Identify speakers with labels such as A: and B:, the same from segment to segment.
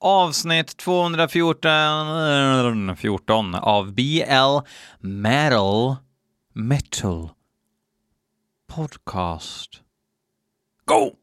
A: avsnitt 214 14 av BL Metal Metal Podcast. Go!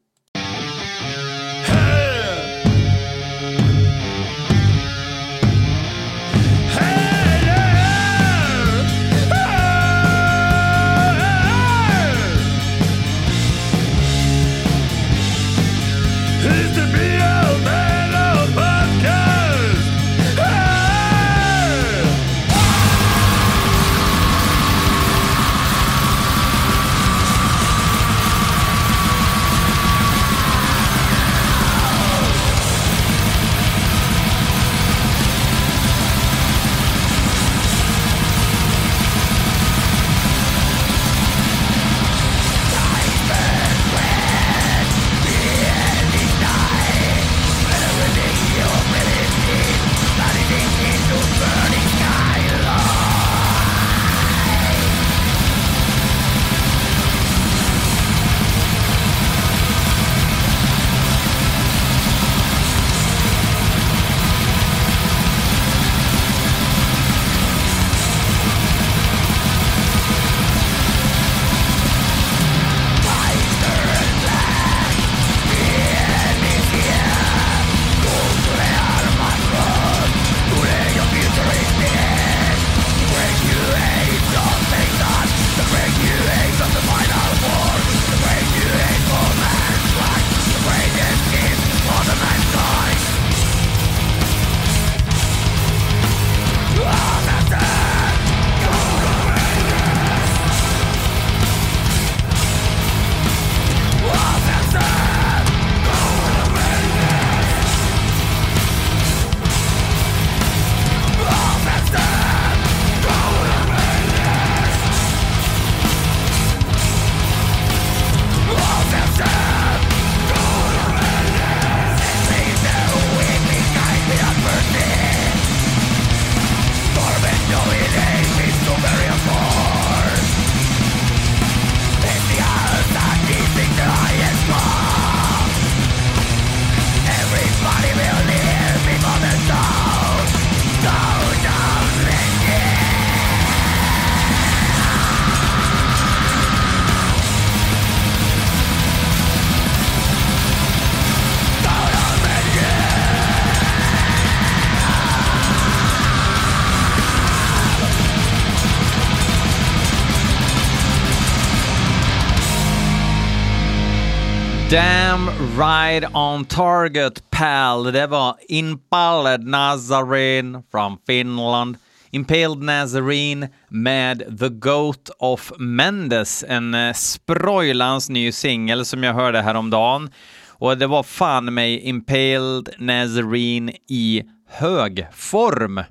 A: Right on target pal. Det var Impaled Nazarene från Finland. Impaled Nazarene med The Goat of Mendes, en eh, sprojlans ny singel som jag hörde häromdagen. Och det var fan mig Impaled Nazarene i hög form.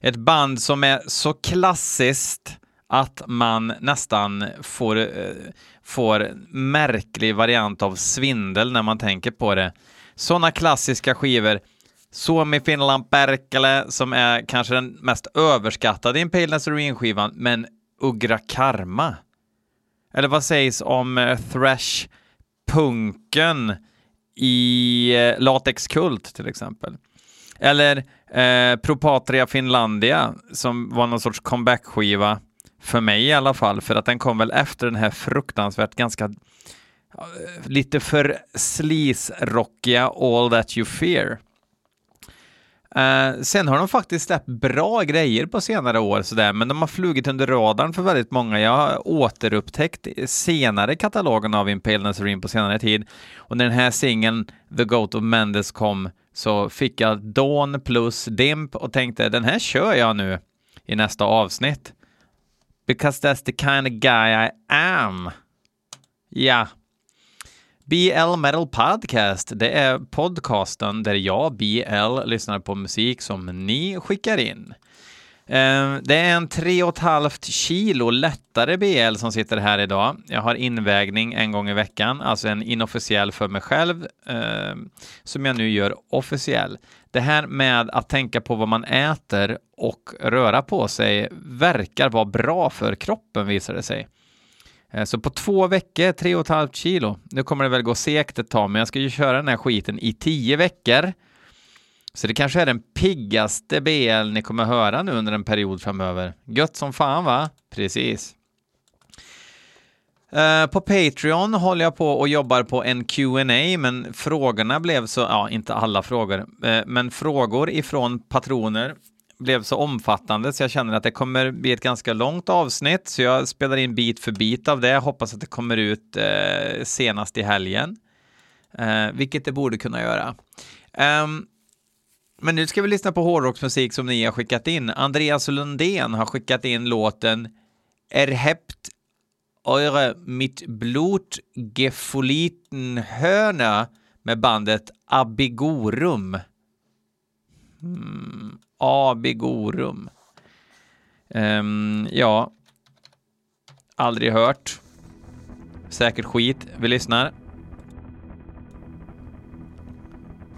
A: Ett band som är så klassiskt att man nästan får, eh, får märklig variant av svindel när man tänker på det. Sådana klassiska skivor, Suomi Finland Perkele, som är kanske den mest överskattade Impale Ruin-skivan, men Ugra Karma. Eller vad sägs om eh, Thrash punken i eh, Latex Kult till exempel? Eller eh, Propatria Finlandia som var någon sorts comeback-skiva för mig i alla fall, för att den kom väl efter den här fruktansvärt ganska eh, lite för sleaze-rockiga All That You Fear. Uh, sen har de faktiskt släppt bra grejer på senare år, sådär, men de har flugit under radarn för väldigt många. Jag har återupptäckt senare katalogen av Impale Nazarene på senare tid och när den här singeln The Goat of Mendes kom så fick jag Dawn plus Dimp och tänkte den här kör jag nu i nästa avsnitt. Because that's the kind of guy I am. Ja. BL Metal Podcast, det är podcasten där jag, BL, lyssnar på musik som ni skickar in. Ehm, det är en 3,5 kilo lättare BL som sitter här idag. Jag har invägning en gång i veckan, alltså en inofficiell för mig själv, ehm, som jag nu gör officiell. Det här med att tänka på vad man äter och röra på sig verkar vara bra för kroppen visar det sig. Ehm, så på två veckor, tre och ett halvt kilo. Nu kommer det väl gå segt ett tag, men jag ska ju köra den här skiten i tio veckor. Så det kanske är den piggaste BL ni kommer höra nu under en period framöver. Gött som fan va? Precis. Uh, på Patreon håller jag på och jobbar på en Q&A men frågorna blev så, ja, inte alla frågor, uh, men frågor ifrån patroner blev så omfattande så jag känner att det kommer bli ett ganska långt avsnitt, så jag spelar in bit för bit av det. Hoppas att det kommer ut uh, senast i helgen, vilket det borde kunna göra. Um, men nu ska vi lyssna på hårdrocksmusik som ni har skickat in. Andreas Lundén har skickat in låten Erhept eure mit Blut gefoliten Höna med bandet Abigorum. Mm, Abigorum. Um, ja, aldrig hört. Säkert skit. Vi lyssnar.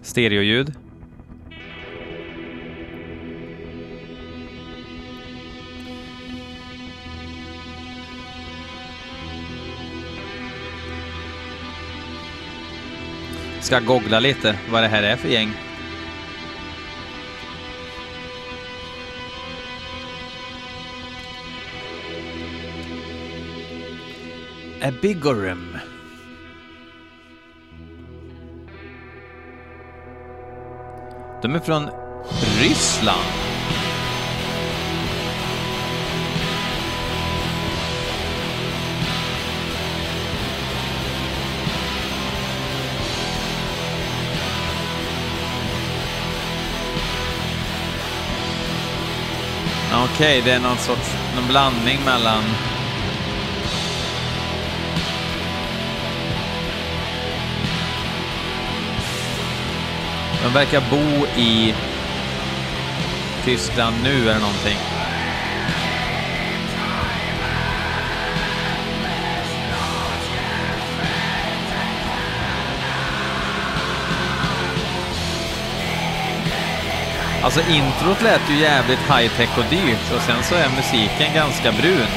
A: Stereoljud. Ska googla lite vad det här är för gäng. Abigorum. De är från Ryssland. Okej, okay, det är någon sorts någon blandning mellan De verkar bo i Tyskland nu eller någonting. Alltså introt lät ju jävligt high-tech och dyrt och sen så är musiken ganska brun.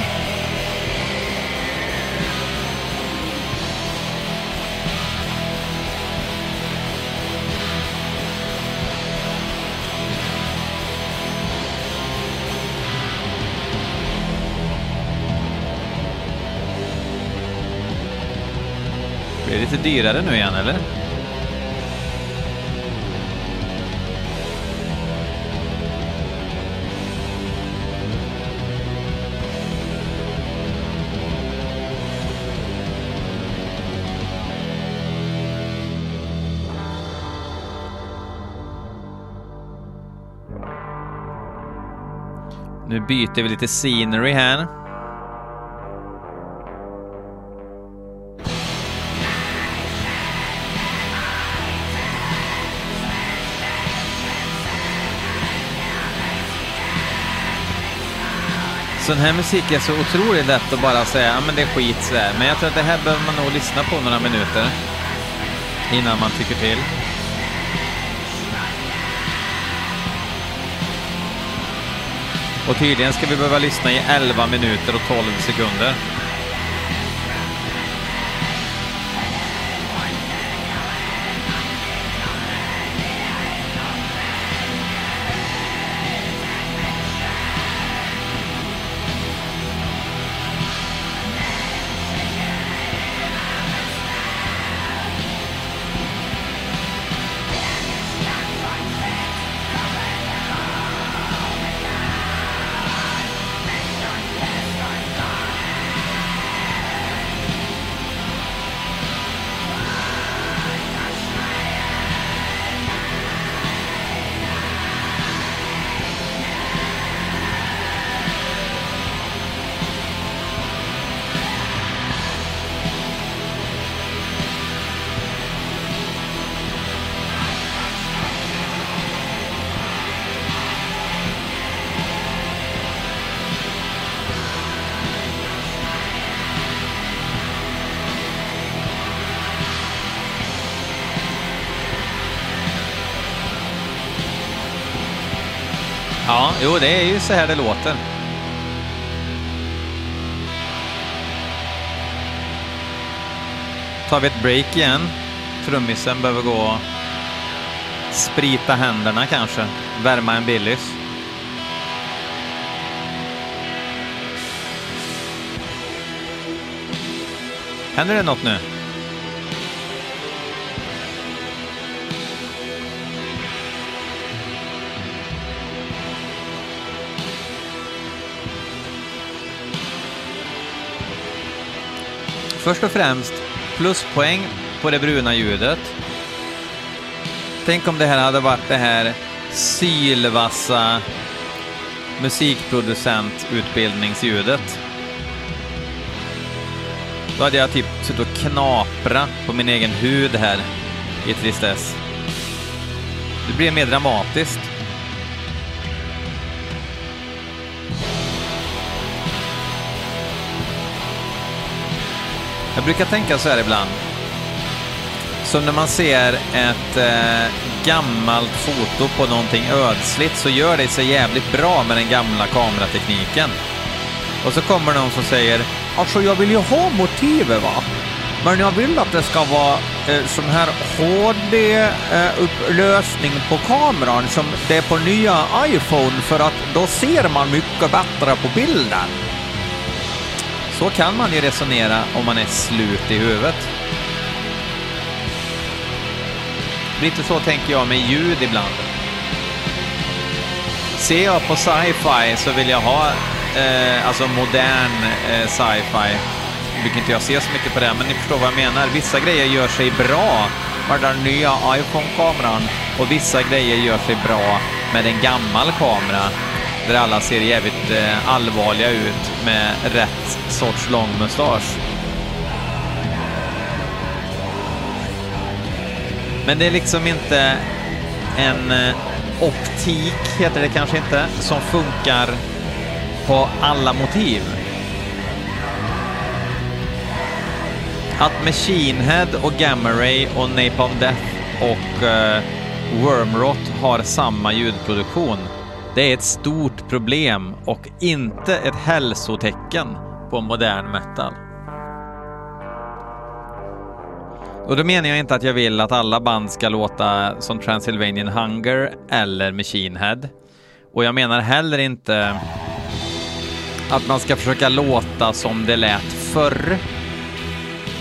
A: Blir det lite dyrare nu igen eller? Nu byter vi lite scenery här. Sån här musik är så otroligt lätt att bara säga, ja men det är skit så här. Men jag tror att det här behöver man nog lyssna på några minuter innan man tycker till. Och tydligen ska vi behöva lyssna i 11 minuter och 12 sekunder. Jo, det är ju så här det låter. Tar vi ett break igen. Trummisen behöver gå och sprita händerna kanske, värma en Billys. Händer det något nu? Först och främst pluspoäng på det bruna ljudet. Tänk om det här hade varit det här sylvassa musikproducentutbildningsljudet. Då hade jag typ suttit och knapra på min egen hud här i tristess. Det blir mer dramatiskt. Jag brukar tänka så här ibland. Som när man ser ett eh, gammalt foto på någonting ödsligt så gör det sig jävligt bra med den gamla kameratekniken. Och så kommer någon som säger Alltså jag vill ju ha motivet va. Men jag vill att det ska vara eh, sån här HD-upplösning eh, på kameran som det är på nya iPhone för att då ser man mycket bättre på bilden. Så kan man ju resonera om man är slut i huvudet. Lite så tänker jag med ljud ibland. Ser jag på sci-fi så vill jag ha eh, alltså modern eh, sci-fi. Nu brukar inte jag se så mycket på det, men ni förstår vad jag menar. Vissa grejer gör sig bra med den nya iPhone-kameran och vissa grejer gör sig bra med en gammal kamera där alla ser jävligt eh, allvarliga ut med rätt sorts lång mustasch. Men det är liksom inte en eh, optik, heter det kanske inte, som funkar på alla motiv. Att Machine Head och Gamma Ray och Napalm Death och uh, Wormrot har samma ljudproduktion, det är ett stort problem och inte ett hälsotecken på modern metal. Och då menar jag inte att jag vill att alla band ska låta som Transylvanian Hunger eller Machine Head. Och jag menar heller inte att man ska försöka låta som det lät förr.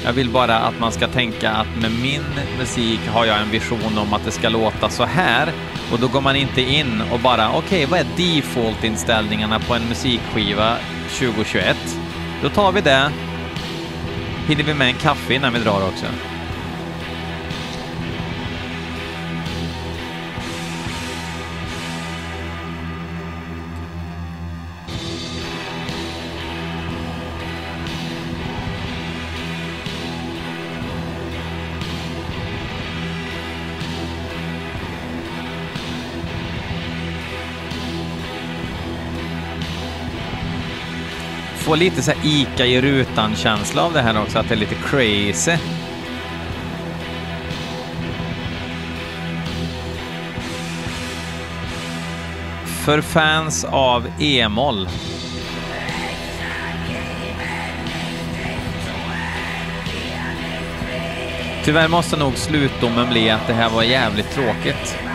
A: Jag vill bara att man ska tänka att med min musik har jag en vision om att det ska låta så här och då går man inte in och bara okej, okay, vad är default-inställningarna på en musikskiva 2021? Då tar vi det. Hinner vi med en kaffe innan vi drar också? Får lite så Ica i rutan-känsla av det här också, att det är lite crazy. För fans av e-moll. Tyvärr måste nog slutdomen bli att det här var jävligt tråkigt.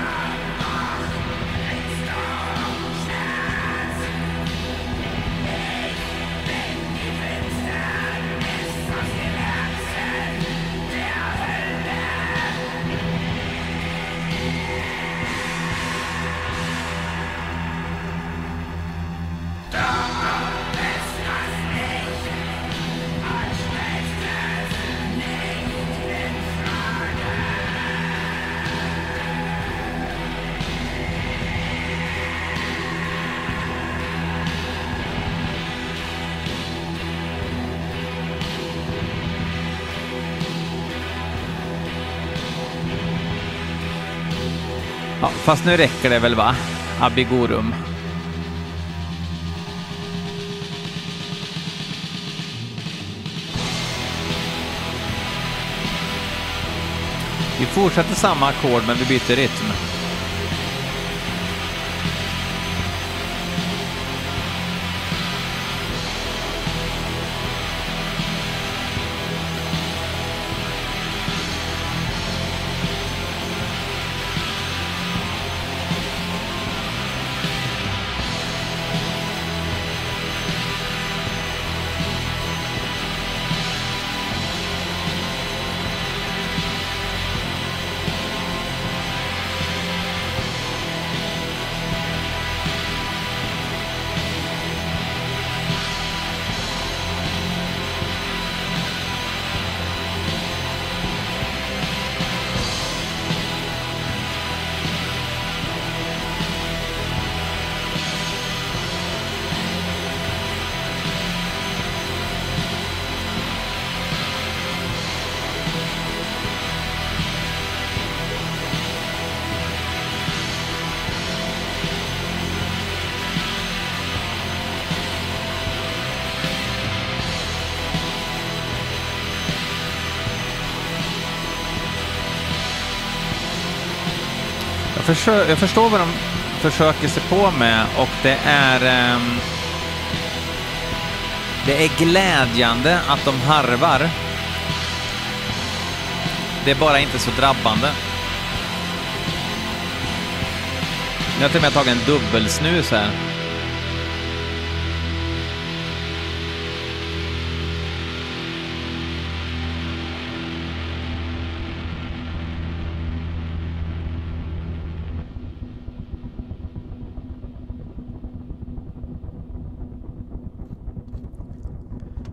A: Fast nu räcker det väl va? Abigorum. Vi fortsätter samma ackord men vi byter rytm. Försö- jag förstår vad de försöker sig på med och det är... Um, det är glädjande att de harvar. Det är bara inte så drabbande. Nu har till och med tagit en dubbelsnus här.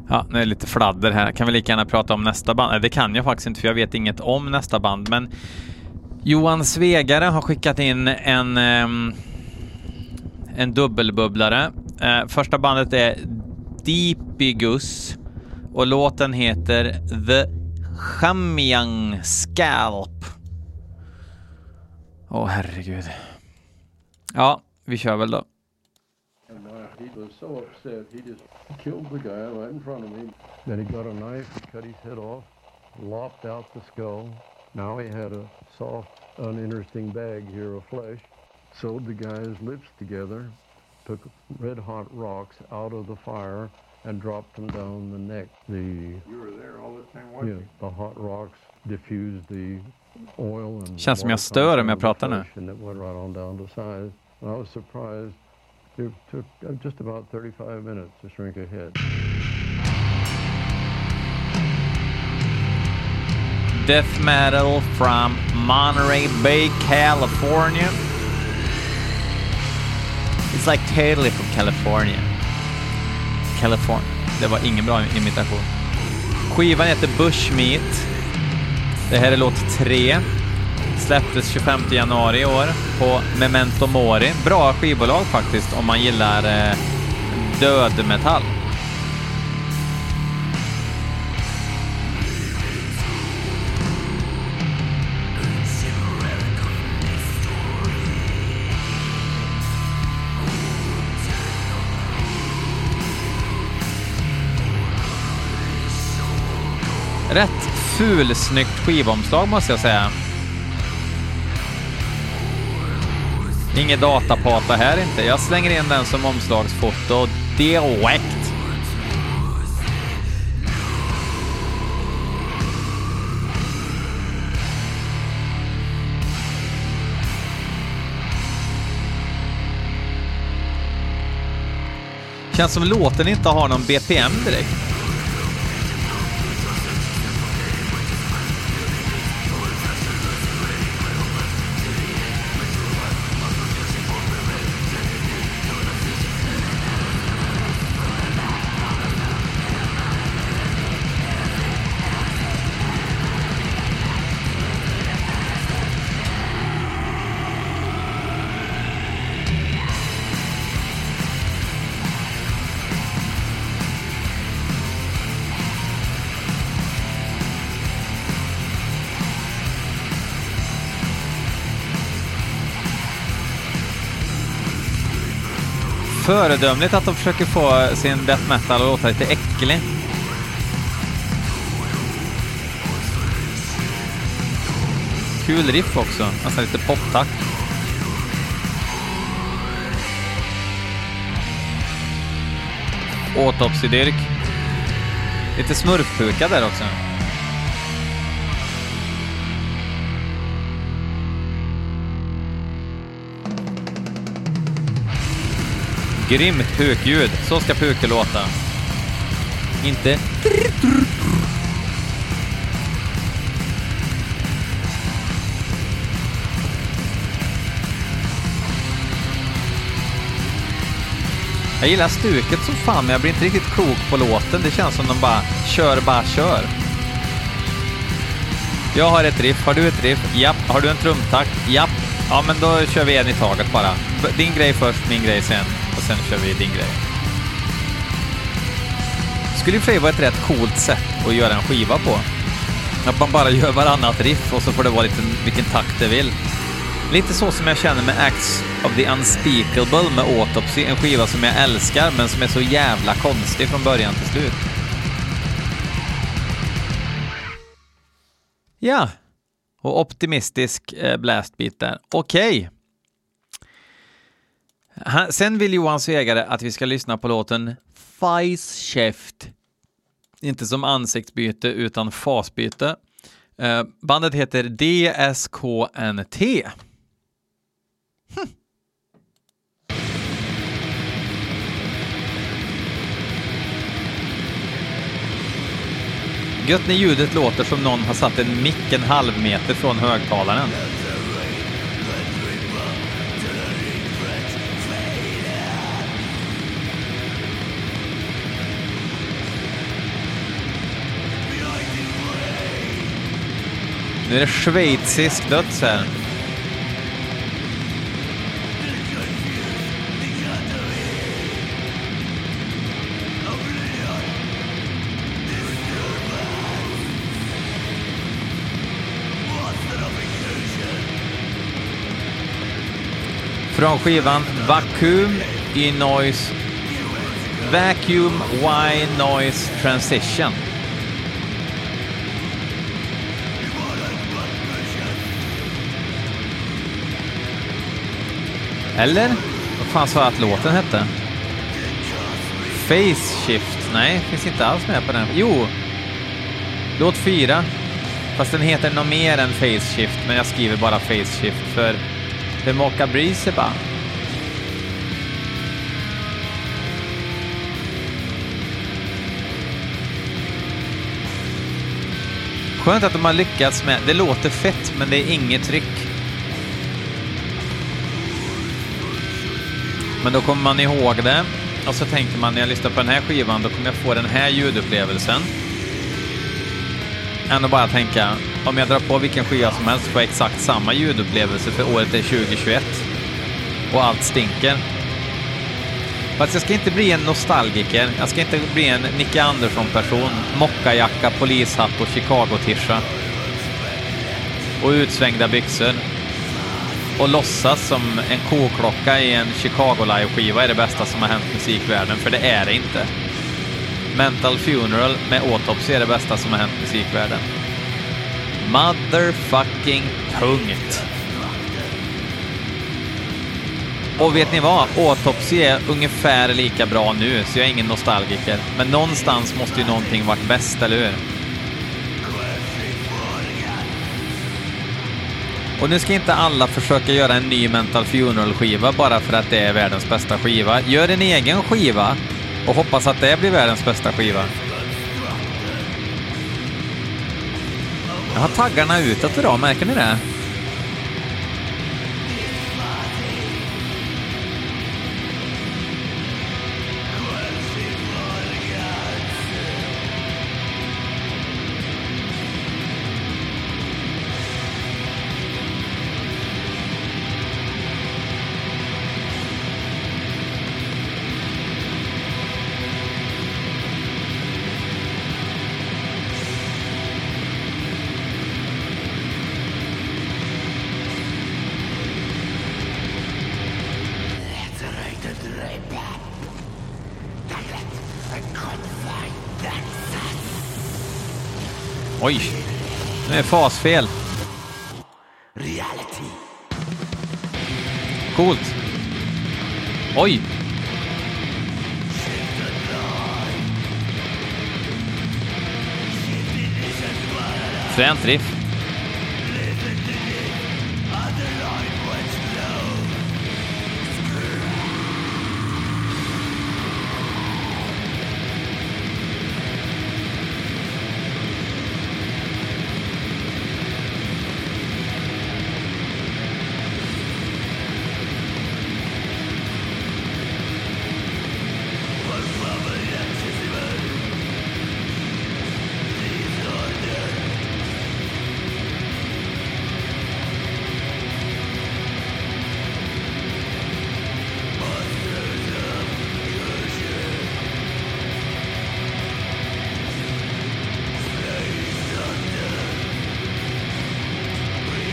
A: Ja, nu är det lite fladder här. Kan vi lika gärna prata om nästa band? Nej, det kan jag faktiskt inte för jag vet inget om nästa band, men Johan Svegare har skickat in en, ehm, en dubbelbubblare. Eh, första bandet är Deepigus och låten heter The Chamyang Scalp. Åh, herregud. Ja, vi kör väl då.
B: And he was so upset, he just killed the guy right in front of me. Then he got a knife, he cut his head off, lopped out the skull. Now he had a soft, uninteresting bag here of flesh. Sewed the guy's lips together, took red hot rocks out of the fire and dropped them down the neck. The
C: You were there all the time
B: you
C: watching.
B: know, the hot rocks diffused the oil and
A: Känns som jag
B: water
A: stör om jag
B: content of the
A: pratar nu.
B: It took uh, just about 35 minutes to shrink a head.
A: Death metal from Monterey Bay, California. It's like totally from California. California. Det var ingen bra imitation. Skivan heter Bushmeat. Det här är låt tre. Släpptes 25 januari i år på Memento Mori. Bra skivbolag faktiskt om man gillar eh, dödmetall. Rätt fulsnyggt skivomslag måste jag säga. Inget datapata här inte. Jag slänger in den som omslagsfoto direkt. Känns som låten inte har någon BPM direkt. Föredömligt att de försöker få sin death metal att låta lite äcklig. Kul riff också, nästan lite poptack. Autopsy-dyrk. Lite smurfpuka där också. Grymt pukljud. Så ska puke låta. Inte... Jag gillar stuket som fan, men jag blir inte riktigt klok på låten. Det känns som de bara kör, bara kör. Jag har ett riff, har du ett riff? Japp. Har du en trumtakt? Japp. Ja, men då kör vi en i taget bara. Din grej först, min grej sen. Och sen kör vi din grej. Skulle i och för sig vara ett rätt coolt sätt att göra en skiva på. Att man bara gör varannat riff och så får det vara lite vilken takt det vill. Lite så som jag känner med Acts of the Unspeakable med Autopsy, en skiva som jag älskar men som är så jävla konstig från början till slut. Ja, Och optimistisk eh, blastbeat där. Okej. Okay. Sen vill Johan Svegare att vi ska lyssna på låten Käft. Inte som ansiktsbyte utan fasbyte. Eh, bandet heter DSKNT. Hm. Gött när ljudet låter som någon har satt en mick en halv meter från högtalaren. Nu är det schweizisk döds här. Från skivan Vacuum i Noise Vacuum Y Noise Transition. Eller? Vad fan sa jag att låten hette? Face Shift. Nej, finns inte alls med på den. Jo! Låt fyra. Fast den heter något mer än Face Shift, men jag skriver bara Face Shift för det mockar Breeze bara. Skönt att de har lyckats med, det låter fett men det är inget tryck. Men då kommer man ihåg det och så tänker man när jag lyssnar på den här skivan då kommer jag få den här ljudupplevelsen. Än att bara tänka, om jag drar på vilken skiva som helst får jag exakt samma ljudupplevelse för året är 2021. Och allt stinker. Fast jag ska inte bli en nostalgiker. Jag ska inte bli en Nicke Andersson-person. Mockajacka, polishatt och Chicago-tisha. Och utsvängda byxor och låtsas som en koklocka i en Chicago Live-skiva är det bästa som har hänt musikvärlden, för det är det inte. Mental Funeral med Autopsy är det bästa som har hänt musikvärlden. Motherfucking tungt. Och vet ni vad? Autopsy är ungefär lika bra nu, så jag är ingen nostalgiker. Men någonstans måste ju någonting varit bäst, eller hur? Och nu ska inte alla försöka göra en ny Mental Funeral-skiva bara för att det är världens bästa skiva. Gör en egen skiva och hoppas att det blir världens bästa skiva. Jag har taggarna utåt idag, märker ni det? Oj, nu är fasfel. Reality. Coolt. Oj. Fränt riff.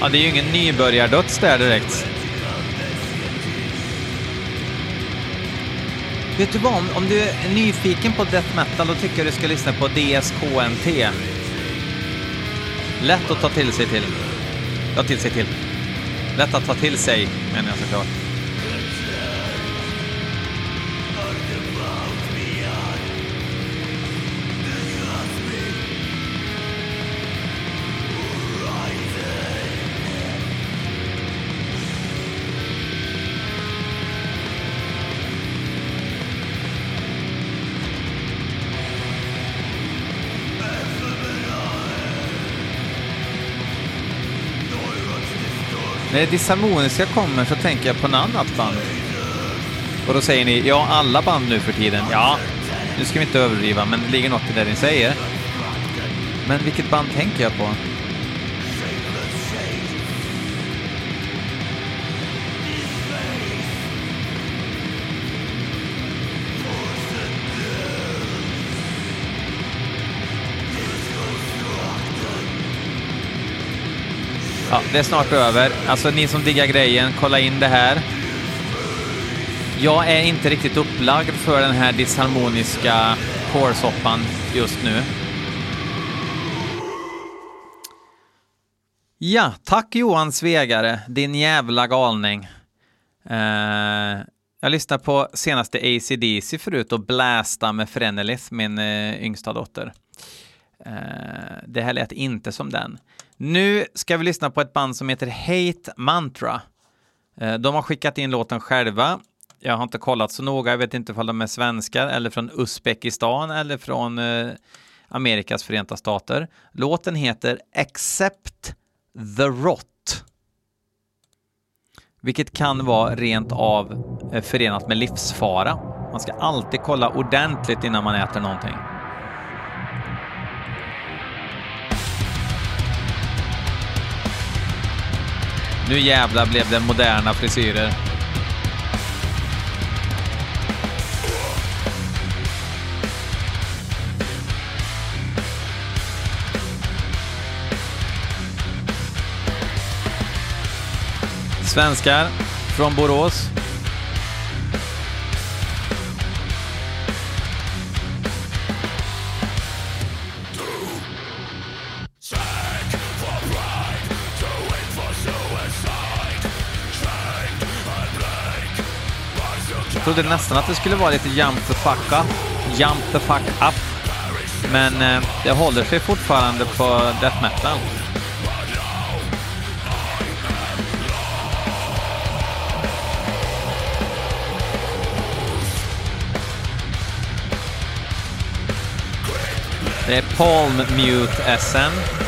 A: Ja, det är ju ingen nybörjardöds där direkt. Vet du vad, om du är nyfiken på death metal, då tycker jag du ska lyssna på DSKNT. Lätt att ta till sig till. Ja, till sig till. Lätt att ta till sig, menar jag såklart. När det disharmoniska kommer så tänker jag på något annat band. Och då säger ni, ja alla band nu för tiden. Ja, nu ska vi inte överdriva, men det ligger något i det ni säger. Men vilket band tänker jag på? Det är snart över. Alltså ni som diggar grejen, kolla in det här. Jag är inte riktigt upplagd för den här disharmoniska hårsoppan just nu. Ja, tack Johan Svegare, din jävla galning. Uh, jag lyssnade på senaste ACDC förut och blästa med Frenelis, min uh, yngsta dotter. Uh, det här lät inte som den. Nu ska vi lyssna på ett band som heter Hate Mantra. Eh, de har skickat in låten själva. Jag har inte kollat så noga, jag vet inte om de är svenskar eller från Uzbekistan eller från eh, Amerikas förenta stater. Låten heter Accept the Rot. Vilket kan vara rent av eh, förenat med livsfara. Man ska alltid kolla ordentligt innan man äter någonting. Nu jävlar blev det moderna frisyrer. Svenskar från Borås. Trodde nästan att det skulle vara lite jump the fuck up, jump the fuck up. Men eh, det håller sig fortfarande på death metal. Det är Palm Mute SM.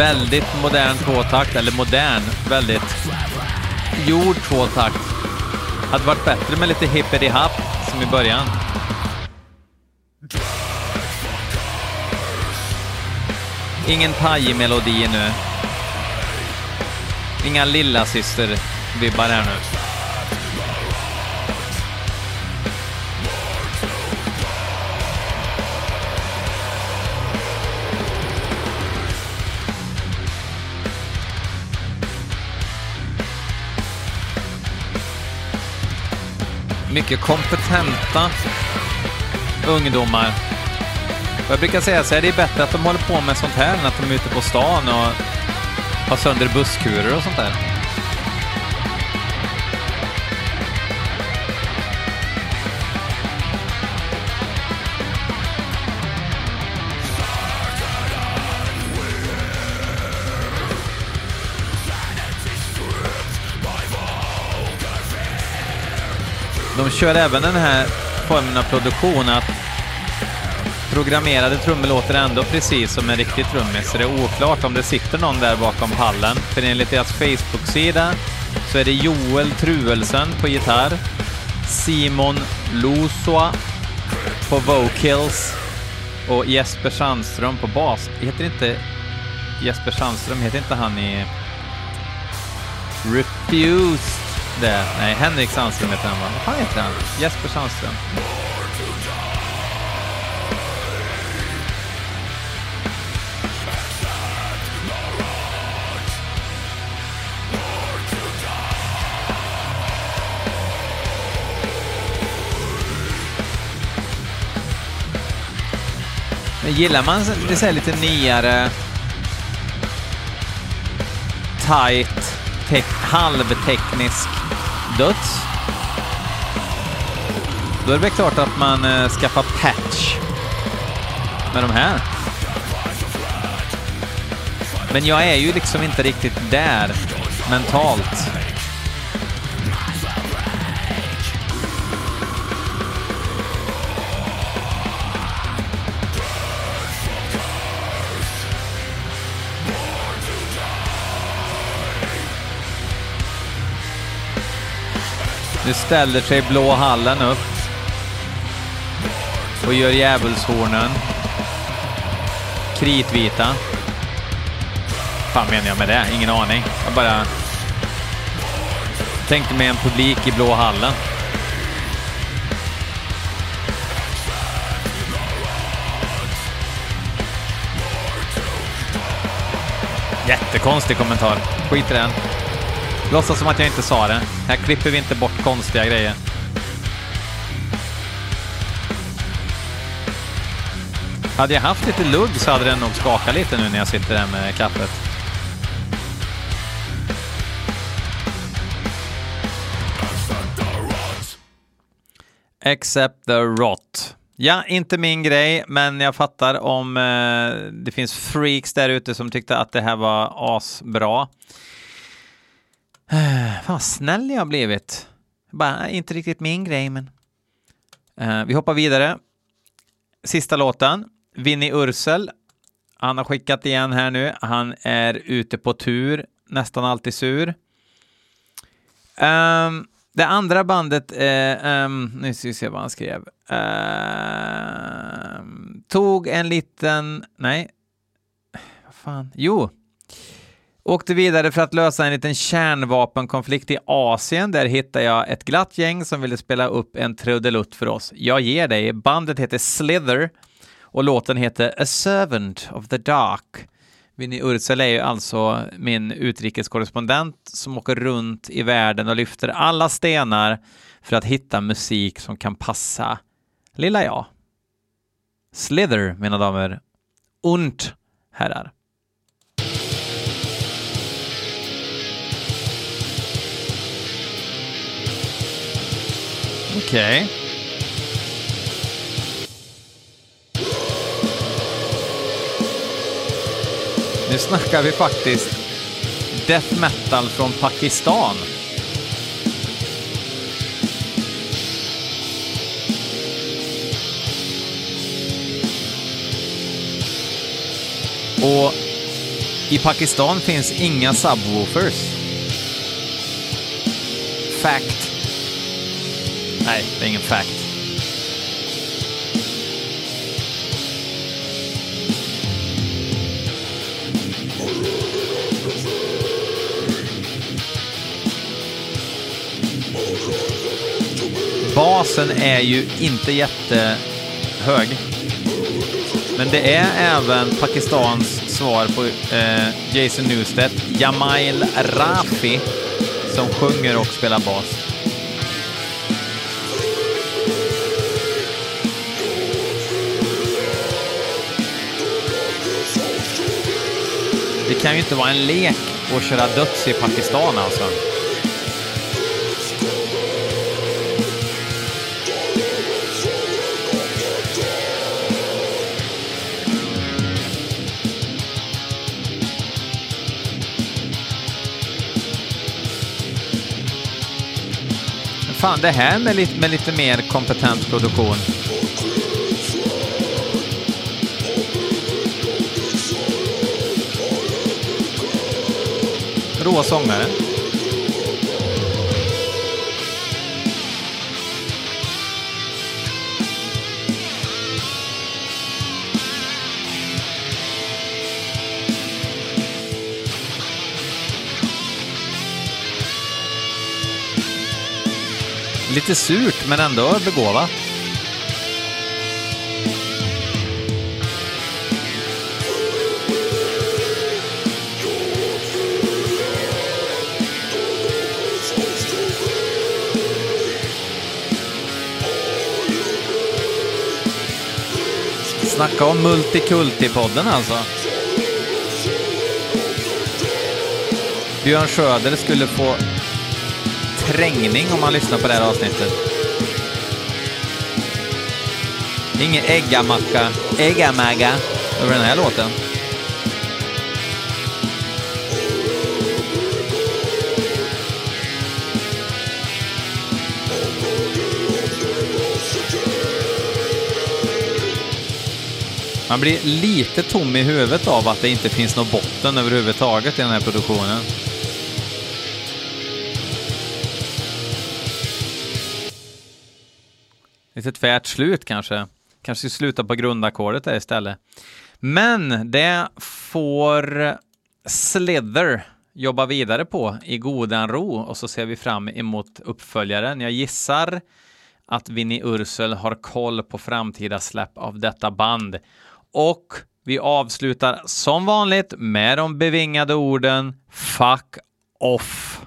A: Väldigt modern tvåtakt, eller modern, väldigt gjord tvåtakt. Hade varit bättre med lite hippity-happ som i början. Ingen pajig melodi nu. Inga lilla syster vibbar här nu. Mycket kompetenta ungdomar. Och jag brukar säga så här, det är bättre att de håller på med sånt här än att de är ute på stan och har sönder busskurer och sånt där. De kör även den här formen av produktion att programmerade trummor låter ändå precis som en riktig trummis, så det är oklart om det sitter någon där bakom pallen. För enligt deras Facebook-sida så är det Joel Truelsen på gitarr, Simon Lusua på vocals och Jesper Sandström på bas. Heter inte Jesper Sandström, heter inte han i Refused det? Nej, Henrik Sandström heter han va? Vad fan heter han? Jesper Sandström. Men gillar man det så lite nyare, tight, halvteknisk dött. då är det väl klart att man eh, skaffar patch med de här. Men jag är ju liksom inte riktigt där mentalt. Nu ställer sig blå hallen upp och gör djävulshornen kritvita. fan menar jag med det? Ingen aning. Jag bara tänkte mig en publik i blå hallen. Jättekonstig kommentar. Skit i den. Låtsas som att jag inte sa det. Här klipper vi inte bort konstiga grejer. Hade jag haft lite lugg så hade den nog skakat lite nu när jag sitter där med kaffet. Except the rot. Ja, inte min grej, men jag fattar om eh, det finns freaks där ute som tyckte att det här var asbra. Eh, fan vad snäll jag har blivit. Bara, inte riktigt min grej, men... Uh, vi hoppar vidare. Sista låten. Vinnie Ursel. Han har skickat igen här nu. Han är ute på tur, nästan alltid sur. Um, det andra bandet, um, nu ska vi se vad han skrev. Uh, tog en liten, nej, vad fan, jo. Åkte vidare för att lösa en liten kärnvapenkonflikt i Asien. Där hittade jag ett glatt gäng som ville spela upp en trudelutt för oss. Jag ger dig. Bandet heter Slither och låten heter A Servant of the Dark. Vinnie Ursel är ju alltså min utrikeskorrespondent som åker runt i världen och lyfter alla stenar för att hitta musik som kan passa lilla jag. Slither, mina damer. Und herrar. Okej. Okay. Nu snackar vi faktiskt death metal från Pakistan. Och i Pakistan finns inga subwoofers. Fact. Nej, det är ingen fact. basen är ju inte jättehög. Men det är även Pakistans svar på eh, Jason Newsted, Jamail Rafi, som sjunger och spelar bas. Kan ju inte vara en lek att köra döds i Pakistan alltså. fan, det här med lite, med lite mer kompetent produktion. Råa sångare. Lite surt, men ändå begåvat. Snacka om multikulti-podden alltså. Björn Söder skulle få trängning om man lyssnar på det här avsnittet. Ingen äggamacka, äggamagga över den här låten. Man blir lite tom i huvudet av att det inte finns någon botten överhuvudtaget i den här produktionen. Lite tvärt slut kanske. Kanske sluta på grundackordet där istället. Men det får Slither jobba vidare på i godan ro och så ser vi fram emot uppföljaren. Jag gissar att Vinnie Ursel har koll på framtida släpp av detta band. Och vi avslutar som vanligt med de bevingade orden Fuck off.